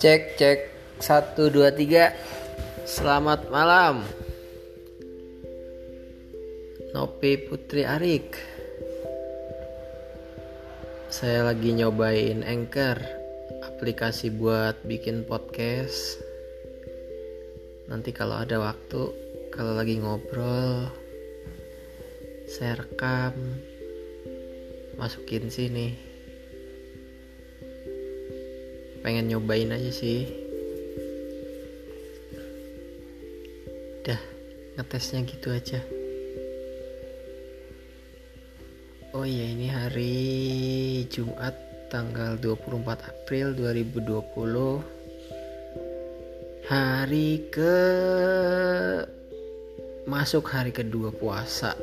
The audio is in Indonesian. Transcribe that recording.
Cek cek satu dua tiga. Selamat malam. Nopi Putri Arik. Saya lagi nyobain Anchor, aplikasi buat bikin podcast. Nanti kalau ada waktu, kalau lagi ngobrol, saya rekam, masukin sini pengen nyobain aja sih. Dah ngetesnya gitu aja. Oh iya ini hari Jumat tanggal 24 April 2020 hari ke masuk hari kedua puasa